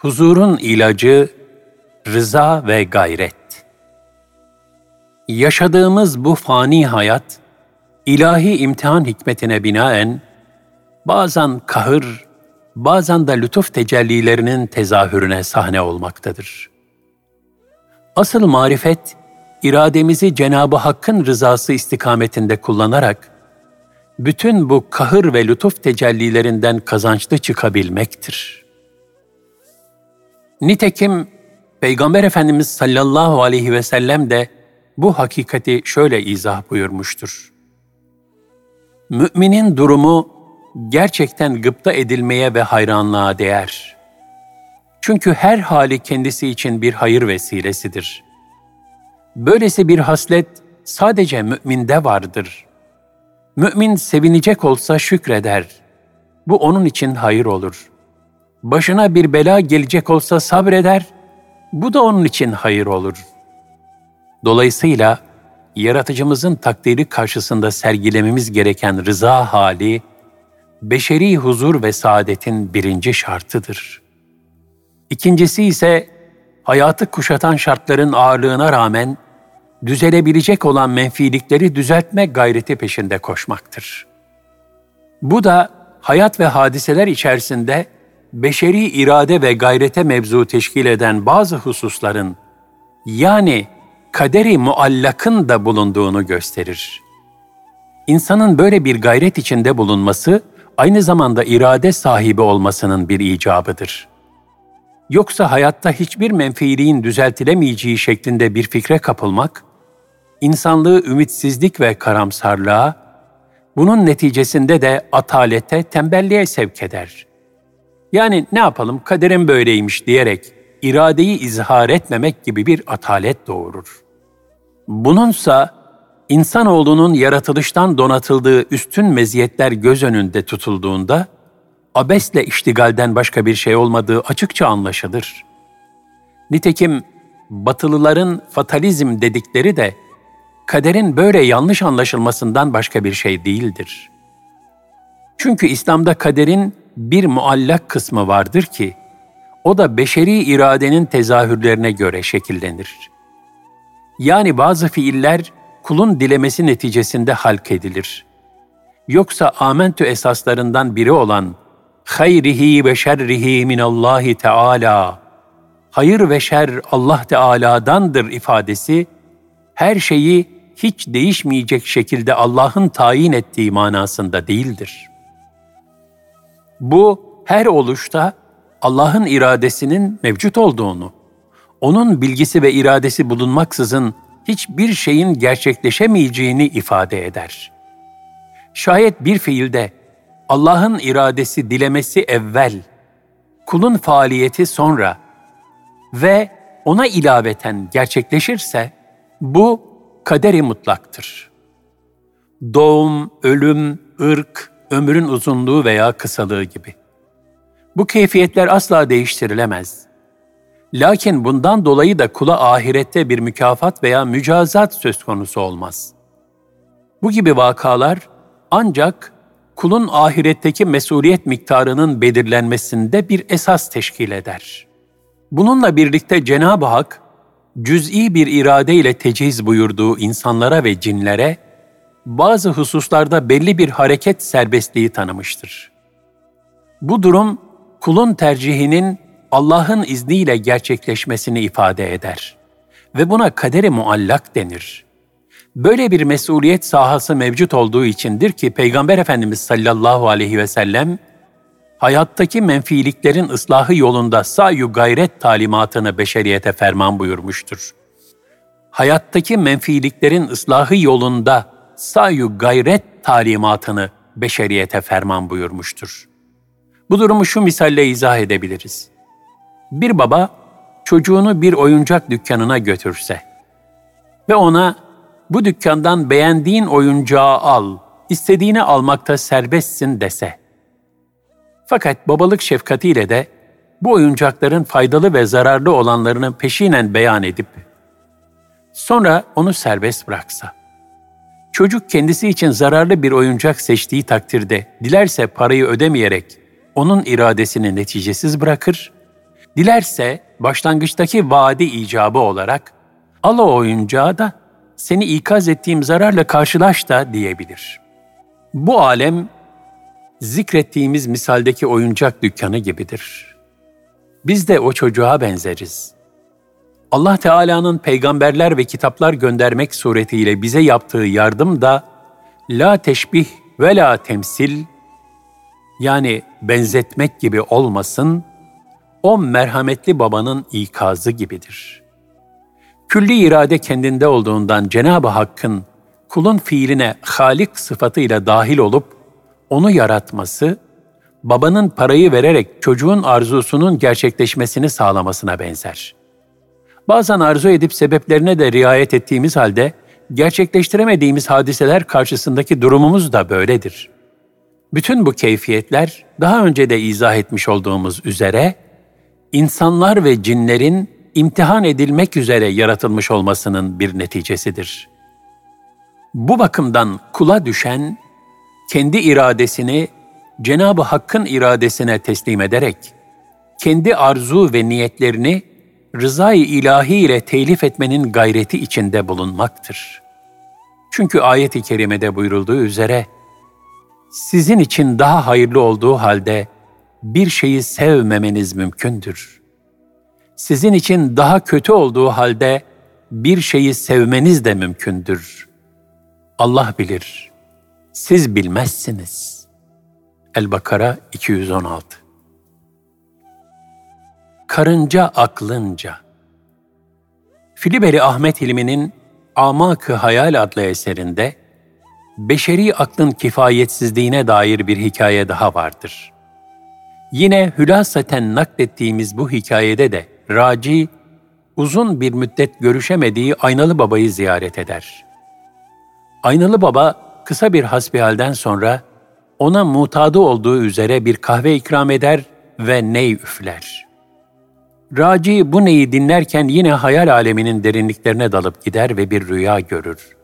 Huzurun ilacı rıza ve gayret. Yaşadığımız bu fani hayat, ilahi imtihan hikmetine binaen bazen kahır, bazen de lütuf tecellilerinin tezahürüne sahne olmaktadır. Asıl marifet, irademizi Cenab-ı Hakk'ın rızası istikametinde kullanarak, bütün bu kahır ve lütuf tecellilerinden kazançlı çıkabilmektir. Nitekim Peygamber Efendimiz sallallahu aleyhi ve sellem de bu hakikati şöyle izah buyurmuştur. Müminin durumu gerçekten gıpta edilmeye ve hayranlığa değer. Çünkü her hali kendisi için bir hayır vesilesidir. Böylesi bir haslet sadece müminde vardır. Mümin sevinecek olsa şükreder. Bu onun için hayır olur. Başına bir bela gelecek olsa sabreder. Bu da onun için hayır olur. Dolayısıyla yaratıcımızın takdiri karşısında sergilememiz gereken rıza hali, beşeri huzur ve saadetin birinci şartıdır. İkincisi ise hayatı kuşatan şartların ağırlığına rağmen düzelebilecek olan menfilikleri düzeltme gayreti peşinde koşmaktır. Bu da hayat ve hadiseler içerisinde beşeri irade ve gayrete mevzu teşkil eden bazı hususların yani kaderi muallakın da bulunduğunu gösterir. İnsanın böyle bir gayret içinde bulunması aynı zamanda irade sahibi olmasının bir icabıdır. Yoksa hayatta hiçbir menfiiliğin düzeltilemeyeceği şeklinde bir fikre kapılmak, insanlığı ümitsizlik ve karamsarlığa, bunun neticesinde de atalete, tembelliğe sevk eder. Yani ne yapalım kaderim böyleymiş diyerek iradeyi izhar etmemek gibi bir atalet doğurur. Bununsa insanoğlunun yaratılıştan donatıldığı üstün meziyetler göz önünde tutulduğunda, abesle iştigalden başka bir şey olmadığı açıkça anlaşılır. Nitekim Batılıların fatalizm dedikleri de kaderin böyle yanlış anlaşılmasından başka bir şey değildir. Çünkü İslam'da kaderin bir muallak kısmı vardır ki, o da beşeri iradenin tezahürlerine göre şekillenir. Yani bazı fiiller kulun dilemesi neticesinde halk edilir. Yoksa amentü esaslarından biri olan hayrihi ve şerrihi minallahi teala hayır ve şer Allah Teala'dandır ifadesi her şeyi hiç değişmeyecek şekilde Allah'ın tayin ettiği manasında değildir. Bu her oluşta Allah'ın iradesinin mevcut olduğunu, onun bilgisi ve iradesi bulunmaksızın hiçbir şeyin gerçekleşemeyeceğini ifade eder. Şayet bir fiilde Allah'ın iradesi dilemesi evvel, kulun faaliyeti sonra ve ona ilaveten gerçekleşirse bu kaderi mutlaktır. Doğum, ölüm, ırk, ömrün uzunluğu veya kısalığı gibi. Bu keyfiyetler asla değiştirilemez. Lakin bundan dolayı da kula ahirette bir mükafat veya mücazat söz konusu olmaz. Bu gibi vakalar ancak kulun ahiretteki mesuliyet miktarının belirlenmesinde bir esas teşkil eder. Bununla birlikte Cenab-ı Hak, cüz'i bir irade ile teciz buyurduğu insanlara ve cinlere, bazı hususlarda belli bir hareket serbestliği tanımıştır. Bu durum, kulun tercihinin Allah'ın izniyle gerçekleşmesini ifade eder ve buna kaderi muallak denir. Böyle bir mesuliyet sahası mevcut olduğu içindir ki Peygamber Efendimiz sallallahu aleyhi ve sellem hayattaki menfiiliklerin ıslahı yolunda sayu gayret talimatını beşeriyete ferman buyurmuştur. Hayattaki menfiiliklerin ıslahı yolunda sayu gayret talimatını beşeriyete ferman buyurmuştur. Bu durumu şu misalle izah edebiliriz. Bir baba çocuğunu bir oyuncak dükkanına götürse ve ona bu dükkandan beğendiğin oyuncağı al, istediğini almakta serbestsin dese. Fakat babalık şefkatiyle de bu oyuncakların faydalı ve zararlı olanlarını peşinen beyan edip sonra onu serbest bıraksa. Çocuk kendisi için zararlı bir oyuncak seçtiği takdirde dilerse parayı ödemeyerek onun iradesini neticesiz bırakır Dilerse başlangıçtaki vaadi icabı olarak al o oyuncağı da seni ikaz ettiğim zararla karşılaş da diyebilir. Bu alem zikrettiğimiz misaldeki oyuncak dükkanı gibidir. Biz de o çocuğa benzeriz. Allah Teala'nın peygamberler ve kitaplar göndermek suretiyle bize yaptığı yardım da la teşbih ve la temsil yani benzetmek gibi olmasın, o merhametli babanın ikazı gibidir. Külli irade kendinde olduğundan Cenab-ı Hakk'ın kulun fiiline Halik sıfatıyla dahil olup onu yaratması, babanın parayı vererek çocuğun arzusunun gerçekleşmesini sağlamasına benzer. Bazen arzu edip sebeplerine de riayet ettiğimiz halde gerçekleştiremediğimiz hadiseler karşısındaki durumumuz da böyledir. Bütün bu keyfiyetler daha önce de izah etmiş olduğumuz üzere insanlar ve cinlerin imtihan edilmek üzere yaratılmış olmasının bir neticesidir. Bu bakımdan kula düşen kendi iradesini Cenab-ı Hakk'ın iradesine teslim ederek kendi arzu ve niyetlerini rızayı ilahi ile telif etmenin gayreti içinde bulunmaktır. Çünkü ayet-i kerimede buyurulduğu üzere sizin için daha hayırlı olduğu halde bir şeyi sevmemeniz mümkündür. Sizin için daha kötü olduğu halde bir şeyi sevmeniz de mümkündür. Allah bilir. Siz bilmezsiniz. El-Bakara 216 Karınca aklınca Filiberi Ahmet Hilmi'nin Amak-ı Hayal adlı eserinde beşeri aklın kifayetsizliğine dair bir hikaye daha vardır. Yine hülasaten naklettiğimiz bu hikayede de Raci, uzun bir müddet görüşemediği Aynalı Baba'yı ziyaret eder. Aynalı Baba kısa bir hasbihalden sonra ona mutadı olduğu üzere bir kahve ikram eder ve ney üfler. Raci bu neyi dinlerken yine hayal aleminin derinliklerine dalıp gider ve bir rüya görür.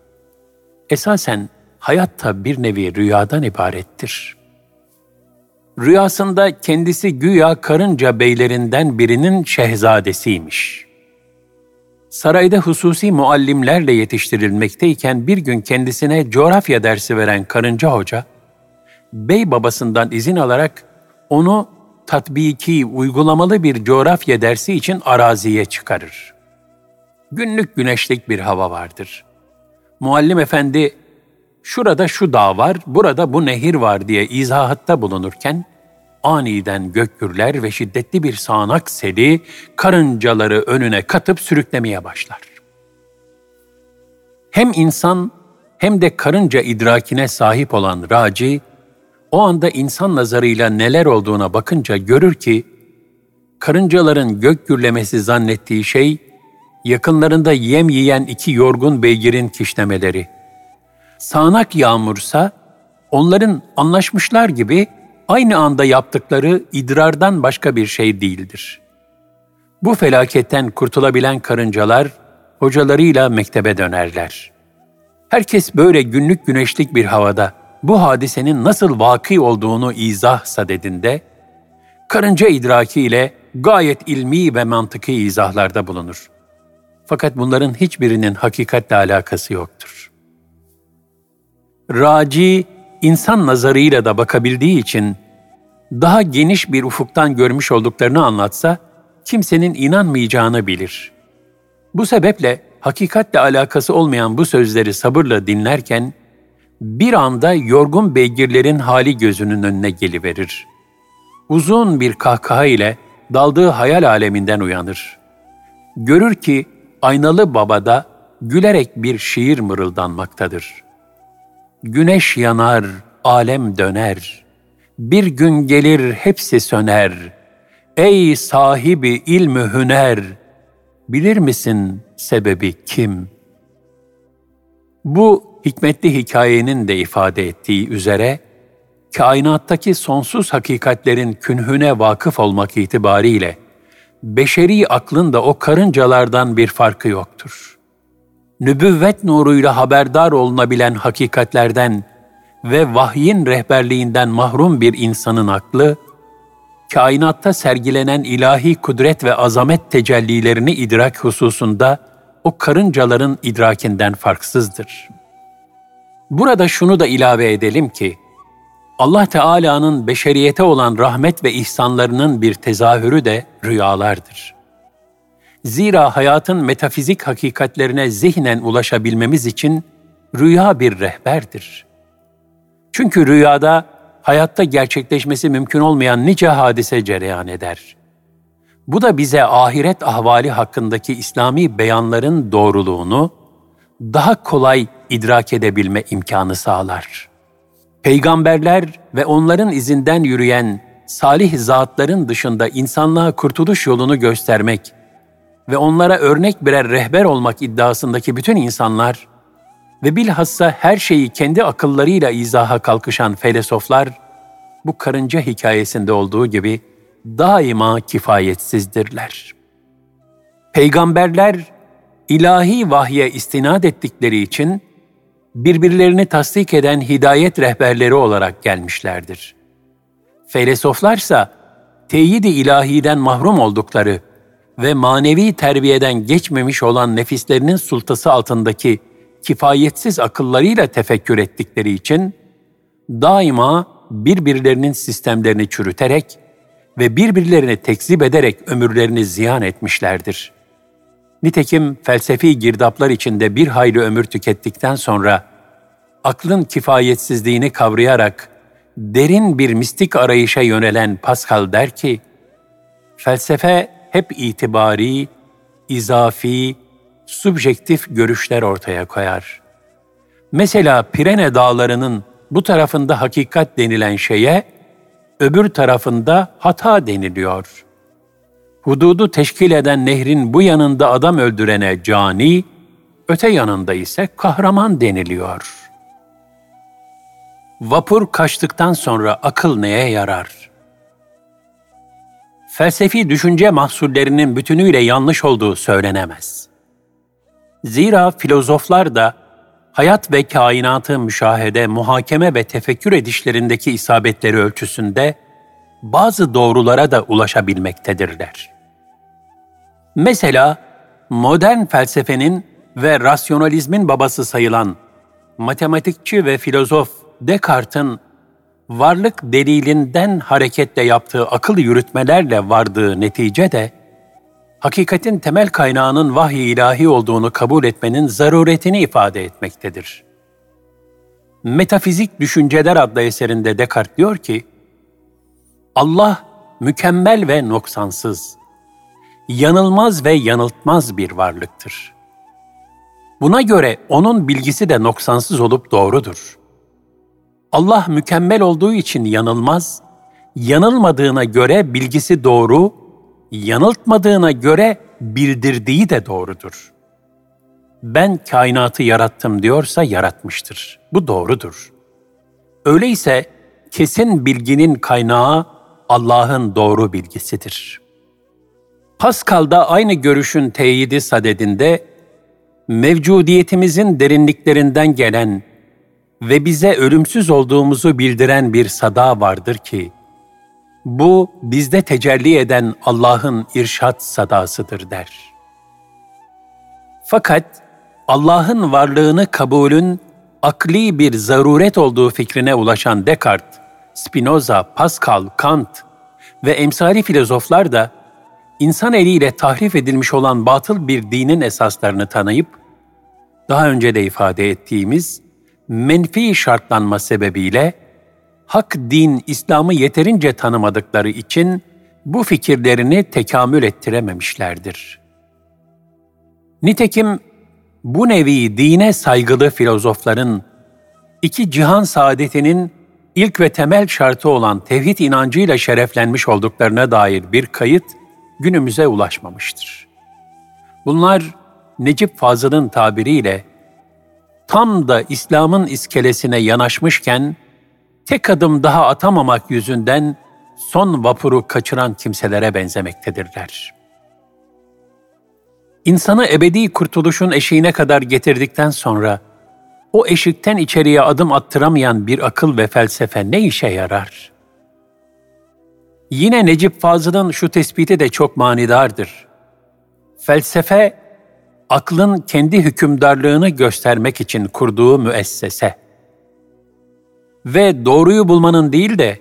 Esasen hayat da bir nevi rüyadan ibarettir. Rüyasında kendisi güya karınca beylerinden birinin şehzadesiymiş. Sarayda hususi muallimlerle yetiştirilmekteyken bir gün kendisine coğrafya dersi veren karınca hoca, bey babasından izin alarak onu tatbiki, uygulamalı bir coğrafya dersi için araziye çıkarır. Günlük güneşlik bir hava vardır. Muallim efendi şurada şu dağ var, burada bu nehir var diye izahatta bulunurken, aniden gök gürler ve şiddetli bir sağanak seli karıncaları önüne katıp sürüklemeye başlar. Hem insan hem de karınca idrakine sahip olan Raci, o anda insan nazarıyla neler olduğuna bakınca görür ki, karıncaların gök gürlemesi zannettiği şey, yakınlarında yem yiyen iki yorgun beygirin kişnemeleri sağanak yağmursa onların anlaşmışlar gibi aynı anda yaptıkları idrardan başka bir şey değildir. Bu felaketten kurtulabilen karıncalar hocalarıyla mektebe dönerler. Herkes böyle günlük güneşlik bir havada bu hadisenin nasıl vaki olduğunu izah sadedinde, karınca idraki ile gayet ilmi ve mantıki izahlarda bulunur. Fakat bunların hiçbirinin hakikatle alakası yoktur raci insan nazarıyla da bakabildiği için daha geniş bir ufuktan görmüş olduklarını anlatsa kimsenin inanmayacağını bilir. Bu sebeple hakikatle alakası olmayan bu sözleri sabırla dinlerken bir anda yorgun beygirlerin hali gözünün önüne geliverir. Uzun bir kahkaha ile daldığı hayal aleminden uyanır. Görür ki aynalı babada gülerek bir şiir mırıldanmaktadır.'' Güneş yanar, alem döner. Bir gün gelir hepsi söner. Ey sahibi ilmi hüner, bilir misin sebebi kim? Bu hikmetli hikayenin de ifade ettiği üzere, kainattaki sonsuz hakikatlerin künhüne vakıf olmak itibariyle, beşeri aklın da o karıncalardan bir farkı yoktur.'' nübüvvet nuruyla haberdar olunabilen hakikatlerden ve vahyin rehberliğinden mahrum bir insanın aklı, kainatta sergilenen ilahi kudret ve azamet tecellilerini idrak hususunda o karıncaların idrakinden farksızdır. Burada şunu da ilave edelim ki, Allah Teala'nın beşeriyete olan rahmet ve ihsanlarının bir tezahürü de rüyalardır. Zira hayatın metafizik hakikatlerine zihnen ulaşabilmemiz için rüya bir rehberdir. Çünkü rüyada hayatta gerçekleşmesi mümkün olmayan nice hadise cereyan eder. Bu da bize ahiret ahvali hakkındaki İslami beyanların doğruluğunu daha kolay idrak edebilme imkanı sağlar. Peygamberler ve onların izinden yürüyen salih zatların dışında insanlığa kurtuluş yolunu göstermek ve onlara örnek birer rehber olmak iddiasındaki bütün insanlar ve bilhassa her şeyi kendi akıllarıyla izaha kalkışan felsefeler bu karınca hikayesinde olduğu gibi daima kifayetsizdirler. Peygamberler ilahi vahye istinad ettikleri için birbirlerini tasdik eden hidayet rehberleri olarak gelmişlerdir. Felsefelersa teyidi ilahiden mahrum oldukları ve manevi terbiyeden geçmemiş olan nefislerinin sultası altındaki kifayetsiz akıllarıyla tefekkür ettikleri için daima birbirlerinin sistemlerini çürüterek ve birbirlerini tekzip ederek ömürlerini ziyan etmişlerdir. Nitekim felsefi girdaplar içinde bir hayli ömür tükettikten sonra aklın kifayetsizliğini kavrayarak derin bir mistik arayışa yönelen Pascal der ki, felsefe hep itibari, izafi, subjektif görüşler ortaya koyar. Mesela Pirene dağlarının bu tarafında hakikat denilen şeye, öbür tarafında hata deniliyor. Hududu teşkil eden nehrin bu yanında adam öldürene cani, öte yanında ise kahraman deniliyor. Vapur kaçtıktan sonra akıl neye yarar? Felsefi düşünce mahsullerinin bütünüyle yanlış olduğu söylenemez. Zira filozoflar da hayat ve kainatı müşahede, muhakeme ve tefekkür edişlerindeki isabetleri ölçüsünde bazı doğrulara da ulaşabilmektedirler. Mesela modern felsefenin ve rasyonalizmin babası sayılan matematikçi ve filozof Descartes'in varlık delilinden hareketle yaptığı akıl yürütmelerle vardığı netice de hakikatin temel kaynağının vahiy ilahi olduğunu kabul etmenin zaruretini ifade etmektedir. Metafizik Düşünceler adlı eserinde Descartes diyor ki, Allah mükemmel ve noksansız, yanılmaz ve yanıltmaz bir varlıktır. Buna göre onun bilgisi de noksansız olup doğrudur. Allah mükemmel olduğu için yanılmaz, yanılmadığına göre bilgisi doğru, yanıltmadığına göre bildirdiği de doğrudur. Ben kainatı yarattım diyorsa yaratmıştır. Bu doğrudur. Öyleyse kesin bilginin kaynağı Allah'ın doğru bilgisidir. Pascal da aynı görüşün teyidi sadedinde mevcudiyetimizin derinliklerinden gelen ve bize ölümsüz olduğumuzu bildiren bir sada vardır ki, bu bizde tecelli eden Allah'ın irşat sadasıdır der. Fakat Allah'ın varlığını kabulün akli bir zaruret olduğu fikrine ulaşan Descartes, Spinoza, Pascal, Kant ve emsali filozoflar da insan eliyle tahrif edilmiş olan batıl bir dinin esaslarını tanıyıp, daha önce de ifade ettiğimiz menfi şartlanma sebebiyle hak din İslam'ı yeterince tanımadıkları için bu fikirlerini tekamül ettirememişlerdir. Nitekim bu nevi dine saygılı filozofların iki cihan saadetinin ilk ve temel şartı olan tevhid inancıyla şereflenmiş olduklarına dair bir kayıt günümüze ulaşmamıştır. Bunlar Necip Fazıl'ın tabiriyle tam da İslam'ın iskelesine yanaşmışken tek adım daha atamamak yüzünden son vapuru kaçıran kimselere benzemektedirler. İnsanı ebedi kurtuluşun eşiğine kadar getirdikten sonra o eşikten içeriye adım attıramayan bir akıl ve felsefe ne işe yarar? Yine Necip Fazıl'ın şu tespiti de çok manidardır. Felsefe, aklın kendi hükümdarlığını göstermek için kurduğu müessese. Ve doğruyu bulmanın değil de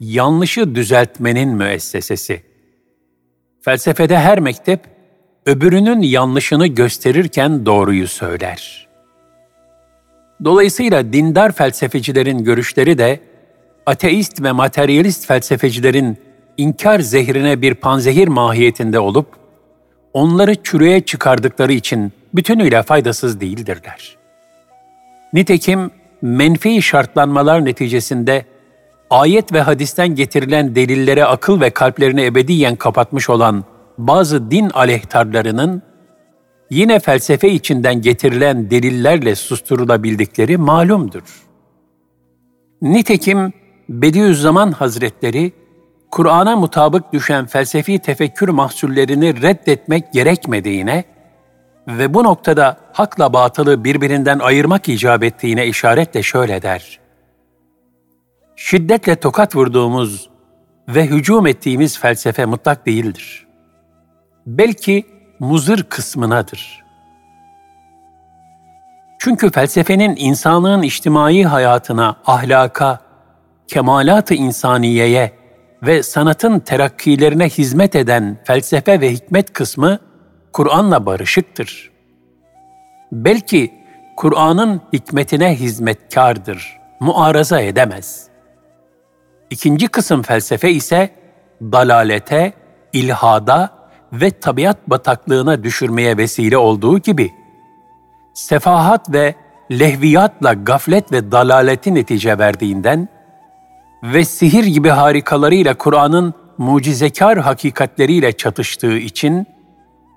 yanlışı düzeltmenin müessesesi. Felsefede her mektep, öbürünün yanlışını gösterirken doğruyu söyler. Dolayısıyla dindar felsefecilerin görüşleri de ateist ve materyalist felsefecilerin inkar zehrine bir panzehir mahiyetinde olup, onları çürüye çıkardıkları için bütünüyle faydasız değildirler. Nitekim menfi şartlanmalar neticesinde ayet ve hadisten getirilen delillere akıl ve kalplerini ebediyen kapatmış olan bazı din aleyhtarlarının yine felsefe içinden getirilen delillerle susturulabildikleri malumdur. Nitekim Bediüzzaman Hazretleri, Kur'an'a mutabık düşen felsefi tefekkür mahsullerini reddetmek gerekmediğine ve bu noktada hakla batılı birbirinden ayırmak icap ettiğine işaretle şöyle der. Şiddetle tokat vurduğumuz ve hücum ettiğimiz felsefe mutlak değildir. Belki muzır kısmınadır. Çünkü felsefenin insanlığın içtimai hayatına, ahlaka, kemalat-ı insaniyeye ve sanatın terakkilerine hizmet eden felsefe ve hikmet kısmı Kur'an'la barışıktır. Belki Kur'an'ın hikmetine hizmetkardır, muaraza edemez. İkinci kısım felsefe ise dalalete, ilhada ve tabiat bataklığına düşürmeye vesile olduğu gibi, sefahat ve lehviyatla gaflet ve dalaleti netice verdiğinden, ve sihir gibi harikalarıyla Kur'an'ın mucizekar hakikatleriyle çatıştığı için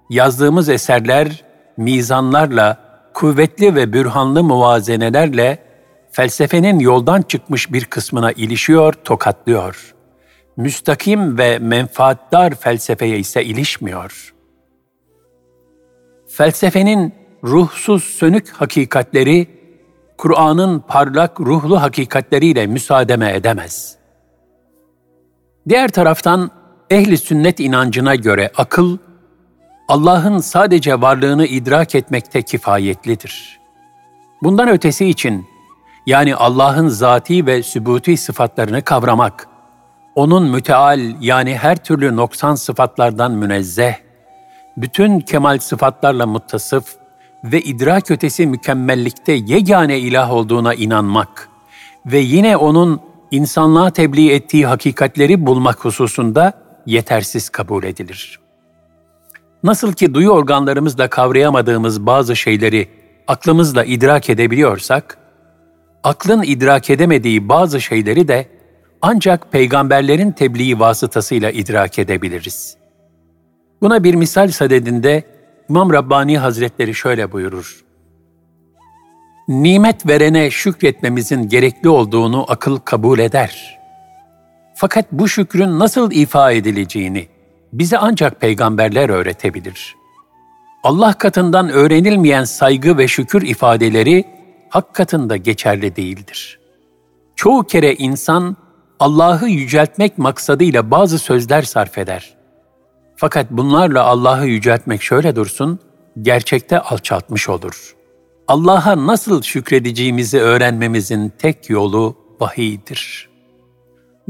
yazdığımız eserler mizanlarla, kuvvetli ve bürhanlı muvazenelerle felsefenin yoldan çıkmış bir kısmına ilişiyor, tokatlıyor. Müstakim ve menfaatdar felsefeye ise ilişmiyor. Felsefenin ruhsuz sönük hakikatleri Kur'an'ın parlak ruhlu hakikatleriyle müsaademe edemez. Diğer taraftan ehli sünnet inancına göre akıl, Allah'ın sadece varlığını idrak etmekte kifayetlidir. Bundan ötesi için, yani Allah'ın zati ve sübuti sıfatlarını kavramak, onun müteal yani her türlü noksan sıfatlardan münezzeh, bütün kemal sıfatlarla muttasıf, ve idrak ötesi mükemmellikte yegane ilah olduğuna inanmak ve yine onun insanlığa tebliğ ettiği hakikatleri bulmak hususunda yetersiz kabul edilir. Nasıl ki duyu organlarımızla kavrayamadığımız bazı şeyleri aklımızla idrak edebiliyorsak, aklın idrak edemediği bazı şeyleri de ancak peygamberlerin tebliği vasıtasıyla idrak edebiliriz. Buna bir misal sadedinde İmam Rabbani Hazretleri şöyle buyurur. Nimet verene şükretmemizin gerekli olduğunu akıl kabul eder. Fakat bu şükrün nasıl ifa edileceğini bize ancak peygamberler öğretebilir. Allah katından öğrenilmeyen saygı ve şükür ifadeleri hak katında geçerli değildir. Çoğu kere insan Allah'ı yüceltmek maksadıyla bazı sözler sarf eder. Fakat bunlarla Allah'ı yüceltmek şöyle dursun, gerçekte alçaltmış olur. Allah'a nasıl şükredeceğimizi öğrenmemizin tek yolu vahiydir.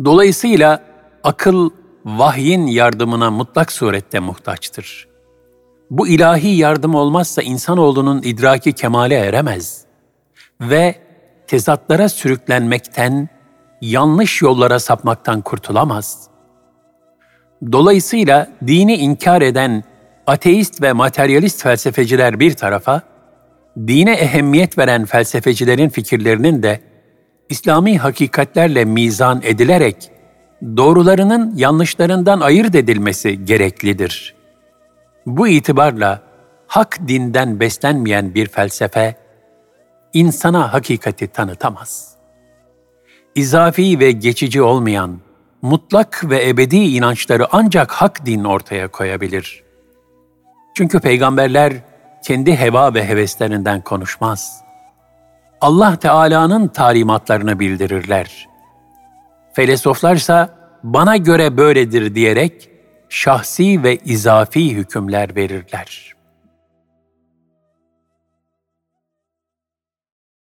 Dolayısıyla akıl vahyin yardımına mutlak surette muhtaçtır. Bu ilahi yardım olmazsa insanoğlunun idraki kemale eremez ve tezatlara sürüklenmekten, yanlış yollara sapmaktan kurtulamaz.'' Dolayısıyla dini inkar eden ateist ve materyalist felsefeciler bir tarafa, dine ehemmiyet veren felsefecilerin fikirlerinin de İslami hakikatlerle mizan edilerek doğrularının yanlışlarından ayırt edilmesi gereklidir. Bu itibarla hak dinden beslenmeyen bir felsefe insana hakikati tanıtamaz. İzafi ve geçici olmayan mutlak ve ebedi inançları ancak hak din ortaya koyabilir. Çünkü peygamberler kendi heva ve heveslerinden konuşmaz. Allah Teala'nın talimatlarını bildirirler. Felsefelerse bana göre böyledir diyerek şahsi ve izafi hükümler verirler.